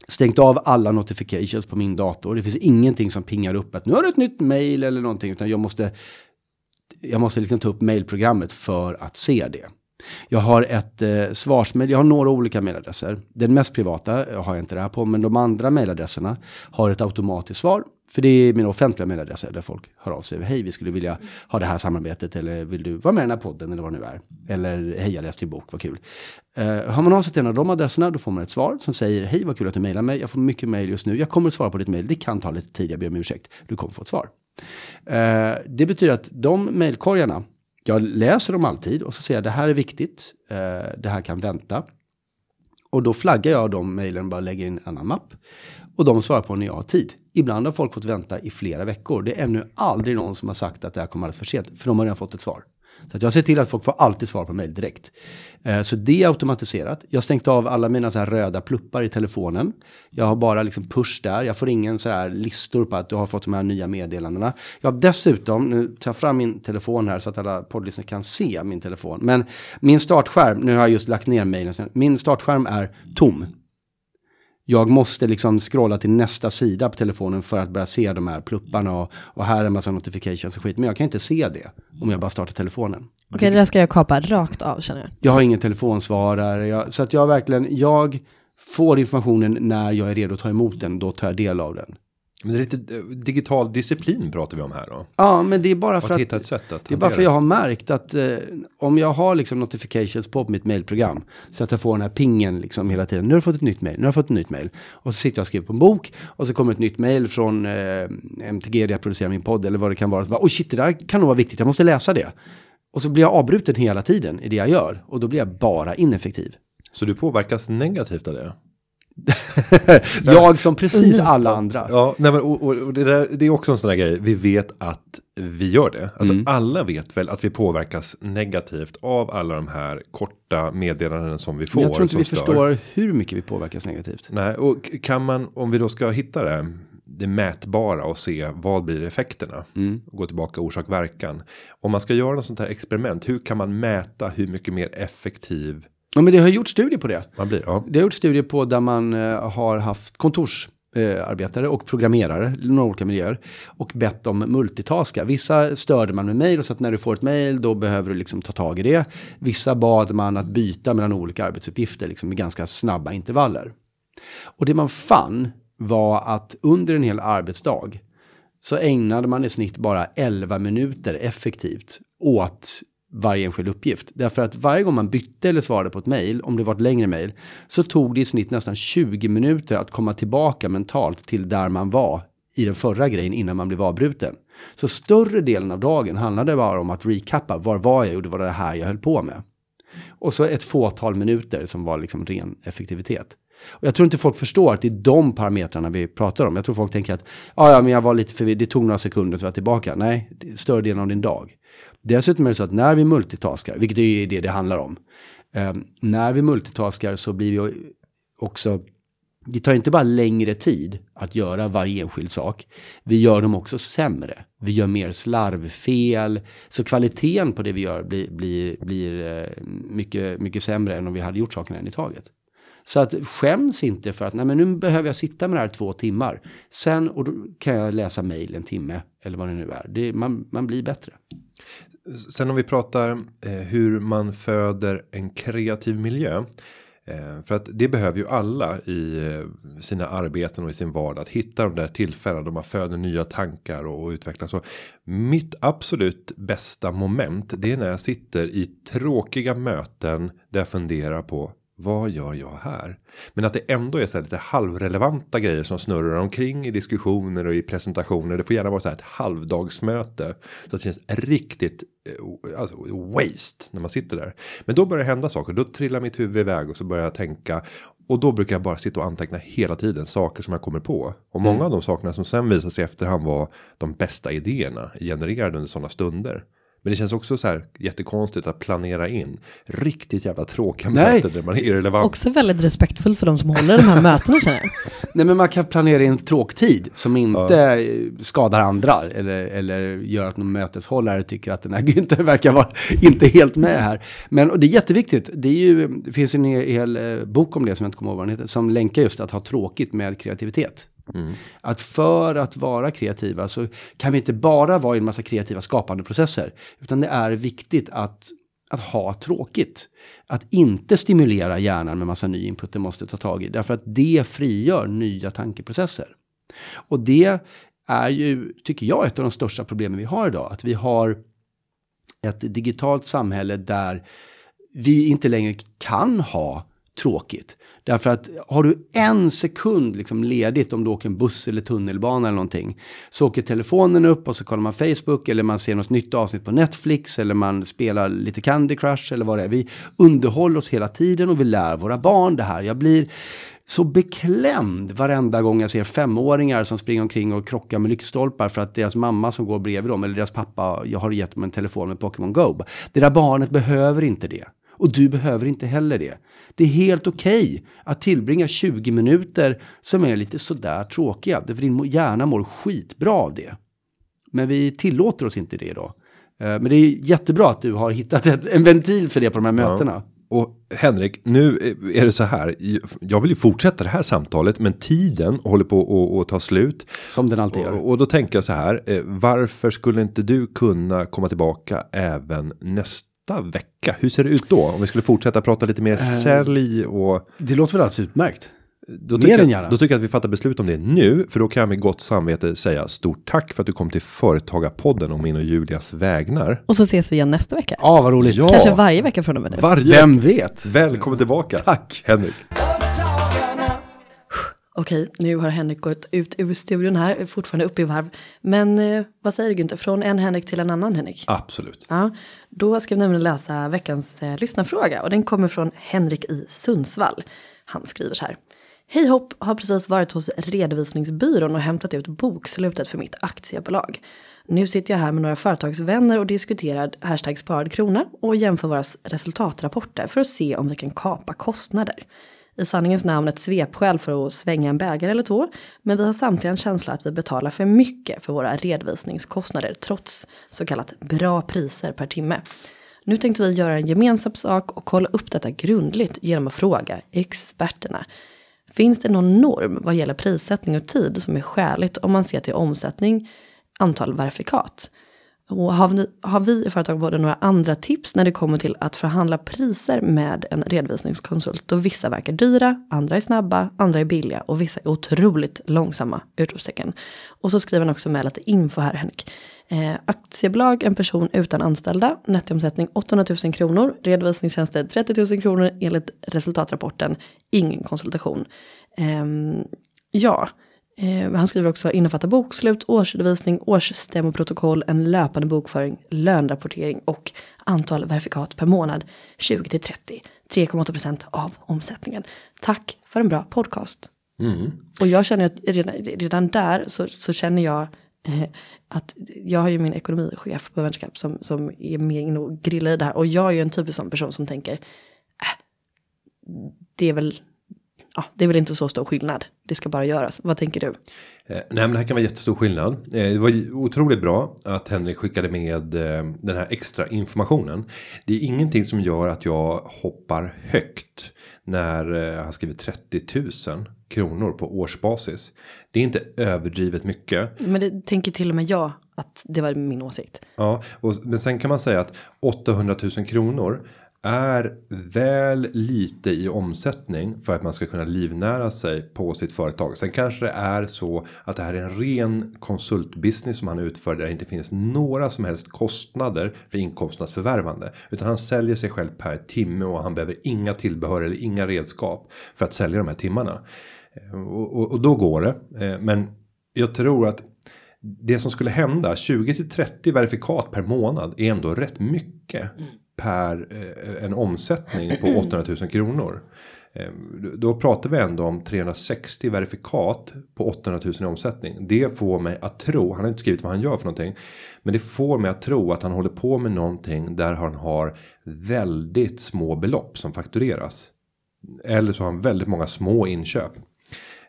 stängt av alla notifications på min dator. Det finns ingenting som pingar upp att nu har du ett nytt mail eller någonting, utan jag måste, jag måste liksom ta upp mailprogrammet för att se det. Jag har ett eh, svarsmail, jag har några olika mailadresser. Den mest privata har jag inte det här på, men de andra mailadresserna har ett automatiskt svar. För det är mina offentliga mejladresser där folk hör av sig. Hej, vi skulle vilja ha det här samarbetet eller vill du vara med i den här podden eller vad det nu är. Eller hej, jag läste din bok, vad kul. Uh, har man avsatt en av de adresserna då får man ett svar som säger hej, vad kul att du mejlar mig. Jag får mycket mejl just nu. Jag kommer att svara på ditt mejl. Det kan ta lite tid, jag ber om ursäkt. Du kommer få ett svar. Uh, det betyder att de mejlkorgarna, jag läser dem alltid och så säger jag det här är viktigt, Uh, det här kan vänta. Och då flaggar jag de mejlen bara lägger i en annan mapp. Och de svarar på när jag har tid. Ibland har folk fått vänta i flera veckor. Det är ännu aldrig någon som har sagt att det här kommer alldeles för sent. För de har redan fått ett svar. Så att jag ser till att folk får alltid svar på mejl direkt. Eh, så det är automatiserat. Jag har stängt av alla mina så här röda pluppar i telefonen. Jag har bara liksom push där. Jag får ingen så här listor på att du har fått de här nya meddelandena. Jag har dessutom, nu tar jag fram min telefon här så att alla poddlyssnare kan se min telefon. Men min startskärm, nu har jag just lagt ner mejlen. Min startskärm är tom. Jag måste liksom scrolla till nästa sida på telefonen för att börja se de här plupparna och, och här är en massa notifications och skit. Men jag kan inte se det om jag bara startar telefonen. Okej, det där ska jag kapa rakt av känner jag. Jag har ingen telefonsvarare, jag, så att jag verkligen, jag får informationen när jag är redo att ta emot den, då tar jag del av den. Men det är lite eh, digital disciplin pratar vi om här då. Ja, men det är bara för att att, hitta ett sätt att det är bara för jag har märkt att eh, om jag har liksom notifications på mitt mailprogram så att jag får den här pingen liksom hela tiden. Nu har du fått ett nytt mail, nu har du fått ett nytt mail. Och så sitter jag och skriver på en bok och så kommer ett nytt mail från eh, MTG där jag producerar min podd eller vad det kan vara. Så bara, oh shit, det där kan nog vara viktigt, jag måste läsa det. Och så blir jag avbruten hela tiden i det jag gör och då blir jag bara ineffektiv. Så du påverkas negativt av det? jag som precis alla andra. Ja, nej men och, och, och det, där, det är också en sån där grej. Vi vet att vi gör det. Alltså Mm. alla vet väl att vi påverkas negativt av alla de här korta meddelanden som vi får. Men jag tror inte vi stör. förstår hur mycket vi påverkas negativt. Nej, och kan man, om vi då ska hitta det, det mätbara och se vad blir effekterna. Mm. Och gå tillbaka orsak verkan. Om man ska göra något sånt här experiment, hur kan man mäta hur mycket mer effektiv Ja, men det har gjort studier på det. man blir? Ja. Det har gjort studier på där man eh, har haft kontorsarbetare och programmerare i några olika miljöer och bett dem multitaska. Vissa störde man med mejl och så att när du får ett mejl då behöver du liksom ta tag i det. Vissa bad man att byta mellan olika arbetsuppgifter liksom med ganska snabba intervaller. Och det man fann var att under en hel arbetsdag så ägnade man i snitt bara 11 minuter effektivt åt varje enskild uppgift. Därför att varje gång man bytte eller svarade på ett mejl, om det var ett längre mejl, så tog det i snitt nästan 20 minuter att komma tillbaka mentalt till där man var i den förra grejen innan man blev avbruten. Så större delen av dagen handlade bara om att recappa. Var var jag och det var det här jag höll på med. Och så ett fåtal minuter som var liksom ren effektivitet. Och jag tror inte folk förstår att det är de parametrarna vi pratar om. Jag tror folk tänker att ah, ja, men jag var lite förvirrad, det tog några sekunder så var tillbaka. Nej, större delen av din dag. Dessutom är det så att när vi multitaskar, vilket är det det handlar om, eh, när vi multitaskar så blir vi också det tar inte bara längre tid att göra varje enskild sak. Vi gör dem också sämre. Vi gör mer slarvfel. Så kvaliteten på det vi gör blir, blir, blir eh, mycket, mycket sämre än om vi hade gjort sakerna en i taget. Så att skäms inte för att nej men nu behöver jag sitta med det här två timmar. Sen och då kan jag läsa mejl en timme eller vad det nu är. Det, man, man blir bättre. Sen om vi pratar eh, hur man föder en kreativ miljö. Eh, för att det behöver ju alla i eh, sina arbeten och i sin vardag. Att hitta de där tillfällena då man föder nya tankar och, och utvecklas. Så mitt absolut bästa moment. Det är när jag sitter i tråkiga möten. Där jag funderar på vad gör jag här? Men att det ändå är så här lite halvrelevanta grejer som snurrar omkring i diskussioner och i presentationer. Det får gärna vara så här ett halvdagsmöte. Så att det känns riktigt eh, alltså, waste när man sitter där. Men då börjar det hända saker. Då trillar mitt huvud iväg och så börjar jag tänka. Och då brukar jag bara sitta och anteckna hela tiden saker som jag kommer på. Och många mm. av de sakerna som sen visar sig efterhand var de bästa idéerna genererade under sådana stunder. Men det känns också så här jättekonstigt att planera in riktigt jävla tråkiga Nej. möten där man är irrelevant. Också väldigt respektfullt för de som håller de här mötena känner jag. Nej men man kan planera in tråktid som inte ja. skadar andra eller, eller gör att någon möteshållare tycker att den här Günther verkar vara inte helt med här. Men och det är jätteviktigt. Det, är ju, det finns en hel eh, bok om det som jag inte kommer ihåg vad den heter. Som länkar just att ha tråkigt med kreativitet. Mm. Att för att vara kreativa så kan vi inte bara vara i en massa kreativa skapande processer. Utan det är viktigt att, att ha tråkigt. Att inte stimulera hjärnan med massa ny input det måste ta tag i. Därför att det frigör nya tankeprocesser. Och det är ju, tycker jag, ett av de största problemen vi har idag. Att vi har ett digitalt samhälle där vi inte längre kan ha tråkigt. Därför att har du en sekund liksom ledigt om du åker en buss eller tunnelbana eller någonting. Så åker telefonen upp och så kollar man Facebook eller man ser något nytt avsnitt på Netflix eller man spelar lite Candy Crush eller vad det är. Vi underhåller oss hela tiden och vi lär våra barn det här. Jag blir så beklämd varenda gång jag ser femåringar som springer omkring och krockar med lyktstolpar för att deras mamma som går bredvid dem eller deras pappa jag har gett dem en telefon med Pokémon Go. Det där barnet behöver inte det. Och du behöver inte heller det. Det är helt okej okay att tillbringa 20 minuter som är lite sådär tråkiga. För din hjärna mår skitbra av det. Men vi tillåter oss inte det då. Eh, men det är jättebra att du har hittat ett, en ventil för det på de här mötena. Och Henrik, nu är det så här. Jag vill ju fortsätta det här samtalet, men tiden håller på att ta slut. Som den alltid gör. Och, och då tänker jag så här. Eh, varför skulle inte du kunna komma tillbaka även nästa vecka. Hur ser det ut då? Om vi skulle fortsätta prata lite mer uh, sälj och... Det låter väl alldeles utmärkt. Då tycker, jag, då tycker jag att vi fattar beslut om det nu. För då kan jag med gott samvete säga stort tack för att du kom till Företagarpodden om min och Julias vägnar. Och så ses vi igen nästa vecka. Ja, vad roligt. Ja. Kanske varje vecka från och med nu. Varje Vem vet? Välkommen tillbaka. Tack. Henrik. Okej, nu har Henrik gått ut ur studion här, fortfarande uppe i varv. Men eh, vad säger du Günther, från en Henrik till en annan Henrik? Absolut. Ja, då ska vi nämligen läsa veckans eh, lyssnarfråga och den kommer från Henrik i Sundsvall. Han skriver så här. Hej hopp, har precis varit hos redovisningsbyrån och hämtat ut bokslutet för mitt aktiebolag. Nu sitter jag här med några företagsvänner och diskuterar hashtag sparad krona och jämför våra resultatrapporter för att se om vi kan kapa kostnader i sanningens namn ett svepskäl för att svänga en bägare eller två. Men vi har samtidigt en känsla att vi betalar för mycket för våra redovisningskostnader trots så kallat bra priser per timme. Nu tänkte vi göra en gemensam sak och kolla upp detta grundligt genom att fråga experterna. Finns det någon norm vad gäller prissättning och tid som är skäligt om man ser till omsättning, antal verifikat? Och har, vi, har vi i Företagarpodden några andra tips när det kommer till att förhandla priser med en redovisningskonsult? Då vissa verkar dyra, andra är snabba, andra är billiga och vissa är otroligt långsamma. Utropstecken. Och så skriver han också med lite info här Henrik. Eh, aktiebolag, en person utan anställda, nettoomsättning 800 000 kronor, redovisningstjänster 30 000 kronor enligt resultatrapporten, ingen konsultation. Eh, ja, Eh, han skriver också innefattar bokslut, årsredovisning, årsstämmoprotokoll, en löpande bokföring, lönrapportering och antal verifikat per månad 20 till 30, 3,8 procent av omsättningen. Tack för en bra podcast. Mm. Och jag känner att redan, redan där så, så känner jag eh, att jag har ju min ekonomichef på Venturecap som, som är med in och grillar i det här. Och jag är ju en typisk sån person som tänker, äh, det är väl ja, det är väl inte så stor skillnad. Det ska bara göras. Vad tänker du? Eh, nej, men det här kan vara jättestor skillnad. Eh, det var otroligt bra att Henrik skickade med eh, den här extra informationen. Det är ingenting som gör att jag hoppar högt när eh, han skriver 30 000 kronor på årsbasis. Det är inte överdrivet mycket. Men det tänker till och med jag att det var min åsikt. Ja, och, men sen kan man säga att 800 000 kronor är väl lite i omsättning för att man ska kunna livnära sig på sitt företag. Sen kanske det är så att det här är en ren konsultbusiness som han utför där det inte finns några som helst kostnader för inkomsternas förvärvande utan han säljer sig själv per timme och han behöver inga tillbehör eller inga redskap för att sälja de här timmarna. Eh, och, och, och då går det, eh, men jag tror att det som skulle hända 20 till 30 verifikat per månad är ändå rätt mycket mm per eh, en omsättning på 800 000 kronor. Eh, Då pratar vi ändå om 360 verifikat på 800 000 i omsättning. Det får mig att tro, han har inte skrivit vad han gör för någonting. Men det får mig att tro att han håller på med någonting där han har väldigt små belopp som faktureras. Eller så har han väldigt många små inköp.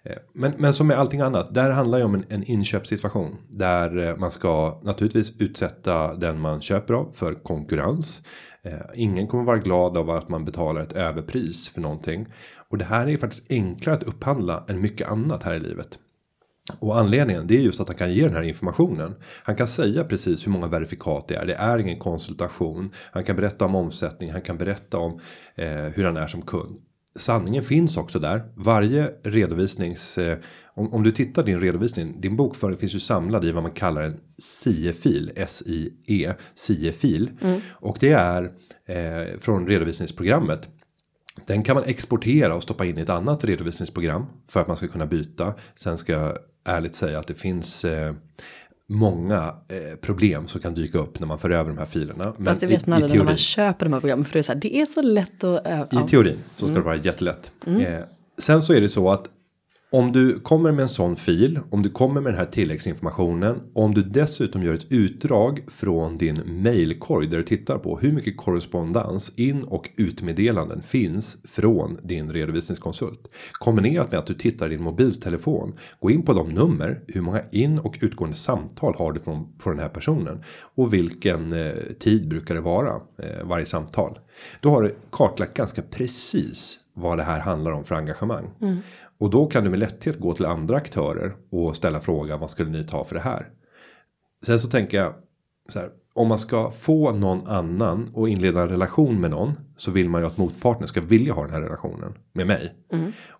Eh, Men, men som med allting annat, där handlar ju om en, en inköpssituation. Där man ska naturligtvis utsätta den man köper av för konkurrens. Eh, ingen kommer vara glad av att man betalar ett överpris för någonting. Och det här är faktiskt enklare att upphandla än mycket annat här i livet. Och anledningen det är just att han kan ge den här informationen. Han kan säga precis hur många verifikat det är. Det är ingen konsultation. Han kan berätta om omsättning. Han kan berätta om eh, hur han är som kund. Sanningen finns också där. Varje redovisnings eh, om, om du tittar din redovisning. Din bokföring finns ju samlad i vad man kallar en SIE-fil. S-I-E. SIE-fil. Och det är eh, från redovisningsprogrammet. Den kan man exportera och stoppa in i ett annat redovisningsprogram för att man ska kunna byta. Sen ska jag ärligt säga att det finns eh, många eh, problem som kan dyka upp när man för över de här filerna. Men Fast det vet i- man aldrig när man köper de här programmen. För det är så här, det är så lätt att... äh, i ja. teorin så ska det vara jättelätt. Eh, sen så är det så att om du kommer med en sån fil, om du kommer med den här tilläggsinformationen, om du dessutom gör ett utdrag från din mailkorg där du tittar på hur mycket korrespondens in och utmeddelanden finns från din redovisningskonsult. Kombinerat med att du tittar i din mobiltelefon, gå in på de nummer, hur många in och utgående samtal har du från, från den här personen och vilken eh, tid brukar det vara eh, varje samtal. Då har du kartlagt ganska precis vad det här handlar om för engagemang. Och då kan du med lätthet gå till andra aktörer och ställa frågan vad skulle ni ta för det här? Sen så tänker jag så här. Om man ska få någon annan och inleda en relation med någon så vill man ju att motparten ska vilja ha den här relationen med mig.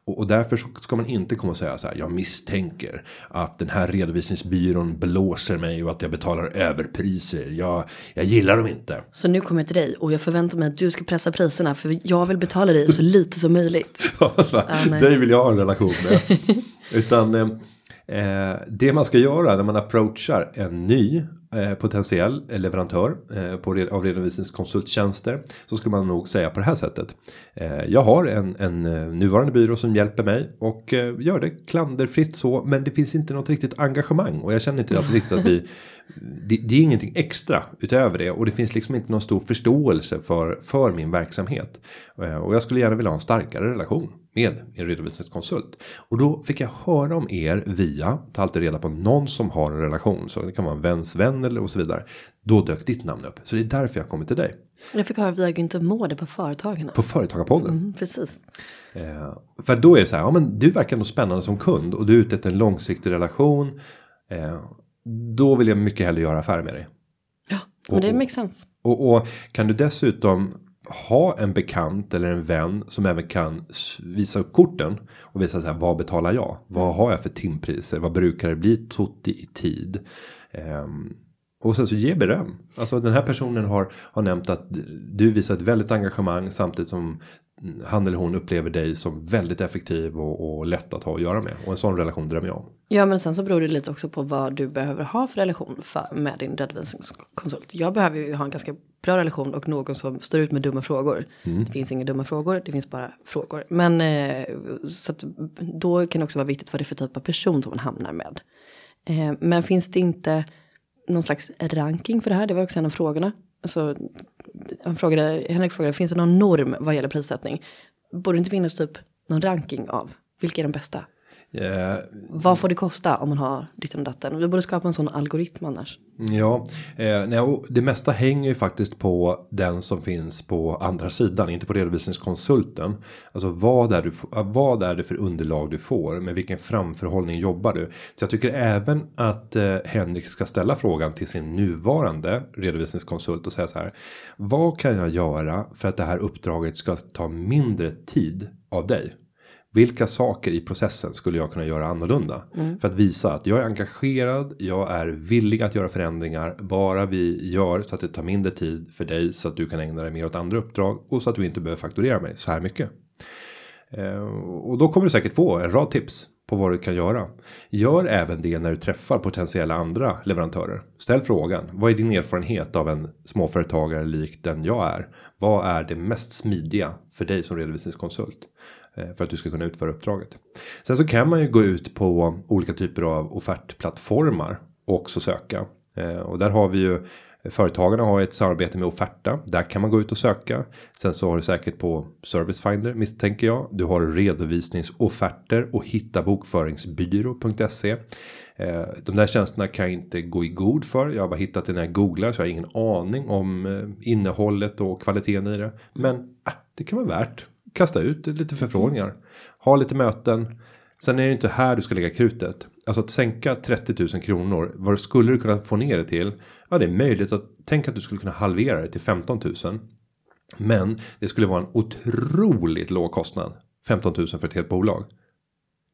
Och, och därför så ska man inte komma och säga så här. Jag misstänker att den här redovisningsbyrån blåser mig och att jag betalar överpriser. Jag, jag gillar dem inte. Så nu kommer jag till dig och jag förväntar mig att du ska pressa priserna. För jag vill betala dig så lite som möjligt. alltså, nej. dig vill jag ha en relation med. Utan eh, det man ska göra när man approachar en ny eh, potentiell leverantör eh, på red- av redovisningskonsulttjänster. Så ska man nog säga på det här sättet. Eh, jag har en, en eh, nuvarande byrå som hjälper mig och eh, gör det klanderfritt så. Men det finns inte något riktigt engagemang och jag känner inte att riktigt att vi det, det är ingenting extra utöver det och det finns liksom inte någon stor förståelse för för min verksamhet Eh, och jag skulle gärna vilja ha en starkare relation med en redovisningskonsult och då fick jag höra om er via ta alltid reda på någon som har en relation så det kan vara en väns vän eller och så vidare. Då dök ditt namn upp så det är därför jag kommer till dig Jag fick höra via Günther Mårder på Företagarna. på Företagarpodden. Mm, precis. Eh, för då är det så här, ja men du verkar nog spännande som kund och du är ute efter en långsiktig relation. Eh, då vill jag mycket hellre göra affärer med dig. Ja, men det Och- makes sense. Och, och kan du dessutom ha en bekant eller en vän som även kan visa upp korten och visa så här vad betalar jag? Vad har jag för timpriser? Vad brukar det bli Totti i tid? Um, Och sen så ge beröm. Alltså den här personen har, har nämnt att du visar ett väldigt engagemang samtidigt som han eller hon upplever dig som väldigt effektiv och, och lätt att ha att göra med. Och en sån relation drömmer jag om. Ja men sen så beror det lite också på vad du behöver ha för relation för, med din redovisningskonsult. Jag behöver ju ha en ganska bra relation och någon som står ut med dumma frågor. Mm. Det finns inga dumma frågor, det finns bara frågor. Men eh, så att, då kan det också vara viktigt vad det är för typ av person som man hamnar med. Eh, men finns det inte någon slags ranking för det här? Det var också en av frågorna. Alltså, han frågade, Henrik frågade, finns det någon norm vad gäller prissättning? Borde det inte finnas typ någon ranking av vilka är de bästa? Yeah. Vad får det kosta om man har ditten och datten? Vi borde skapa en sån algoritm annars. Ja, eh, nej, det mesta hänger ju faktiskt på den som finns på andra sidan, inte på redovisningskonsulten. Alltså vad är, du, vad är det för underlag du får, med vilken framförhållning jobbar du? Så jag tycker även att eh, Henrik ska ställa frågan till sin nuvarande redovisningskonsult och säga så här. Vad kan jag göra för att det här uppdraget ska ta mindre tid av dig? Vilka saker i processen skulle jag kunna göra annorlunda? Mm. För att visa att jag är engagerad, jag är villig att göra förändringar. Bara vi gör så att det tar mindre tid för dig så att du kan ägna dig mer åt andra uppdrag. Och så att du inte behöver fakturera mig så här mycket. Eh, och då kommer du säkert få en rad tips på vad du kan göra. Gör även det när du träffar potentiella andra leverantörer. Ställ frågan. Vad är din erfarenhet av en småföretagare lik den jag är? Vad är det mest smidiga för dig som redovisningskonsult? Eh, för att du ska kunna utföra uppdraget. Sen så kan man ju gå ut på olika typer av offertplattformar och också söka. Eh, och där har vi ju Företagarna har ett samarbete med Offerta. Där kan man gå ut och söka. Sen så har du säkert på Service Finder misstänker jag. Du har redovisningsofferter och hitta bokföringsbyrå.se. Eh, de där tjänsterna kan jag inte gå i god för. Jag har bara hittat det när jag googlar så jag har ingen aning om innehållet och kvaliteten i det. Men äh, det kan vara värt kasta ut lite förfrågningar. Ha lite möten. Sen är det inte här du ska lägga krutet. Alltså att sänka 30 000 kronor. Vad skulle du kunna få ner det till? Ja, det är möjligt att tänka att du skulle kunna halvera det till 15 000. Men det skulle vara en otroligt låg kostnad. 15 000 för ett helt bolag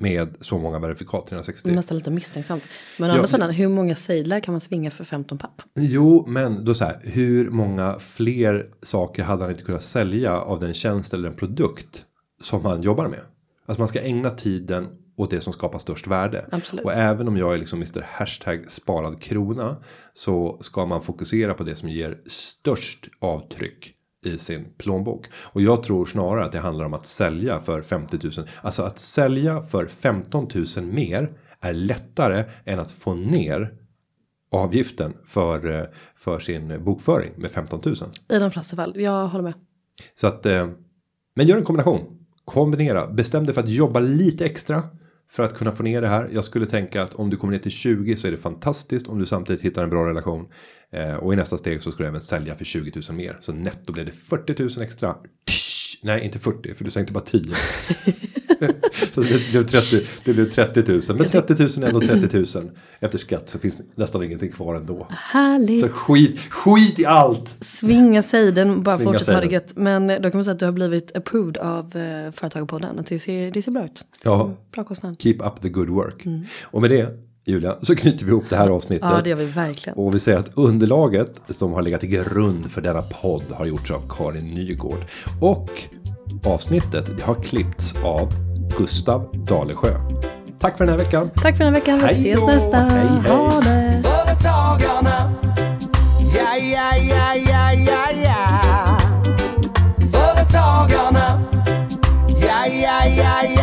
med så många verifikat 360. Nästan lite misstänksamt. Men å andra sidan, hur många sedlar kan man svinga för 15 papp? Jo, men då så här, hur många fler saker hade han inte kunnat sälja av den tjänst eller den produkt som han jobbar med? Alltså man ska ägna tiden åt det som skapar störst värde. Absolut. Och även om jag är liksom Mr Hashtag sparad krona så ska man fokusera på det som ger störst avtryck i sin plånbok. Och jag tror snarare att det handlar om att sälja för 50 000. Alltså att sälja för 15 000 mer är lättare än att få ner avgiften för, eh, för sin bokföring med 15 000. I de flesta fall, jag håller med. Så att, eh, men gör en kombination. Kombinera, bestäm dig för att jobba lite extra för att kunna få ner det här. Jag skulle tänka att om du kommer ner till 20 så är det fantastiskt om du samtidigt hittar en bra relation. Eh, och i nästa steg så ska du även sälja för 20 000 mer. Så netto blir det 40 000 extra. Nej, inte 40 för du sänkte bara 10. så det blev 30, det blev 30 000. Men 30 000 är ändå 30 000. Efter skatt så finns nästan ingenting kvar ändå. Härligt. Så skit, skit i allt. Svinga sejden, bara fortsätta ha det gött. Men då kan man säga att du har blivit approved av eh, Företagarpodden. Det ser, det ser bra ut. Ja. Bra kostnad. Keep up the good work. Mm. Och med det Julia, så knyter vi ihop det här avsnittet. Ja, det gör vi verkligen. Och vi säger att underlaget som har legat till grund för denna podd har gjorts av Karin Nygård. Och Avsnittet det har klippts av Gustav Dalesjö. Tack för den här veckan. Tack för den här veckan. Vi ses nästa. Hej, hej. Ha det. Företagarna. Ja, ja, ja, ja, ja, ja. Företagarna. Ja, ja, ja, ja.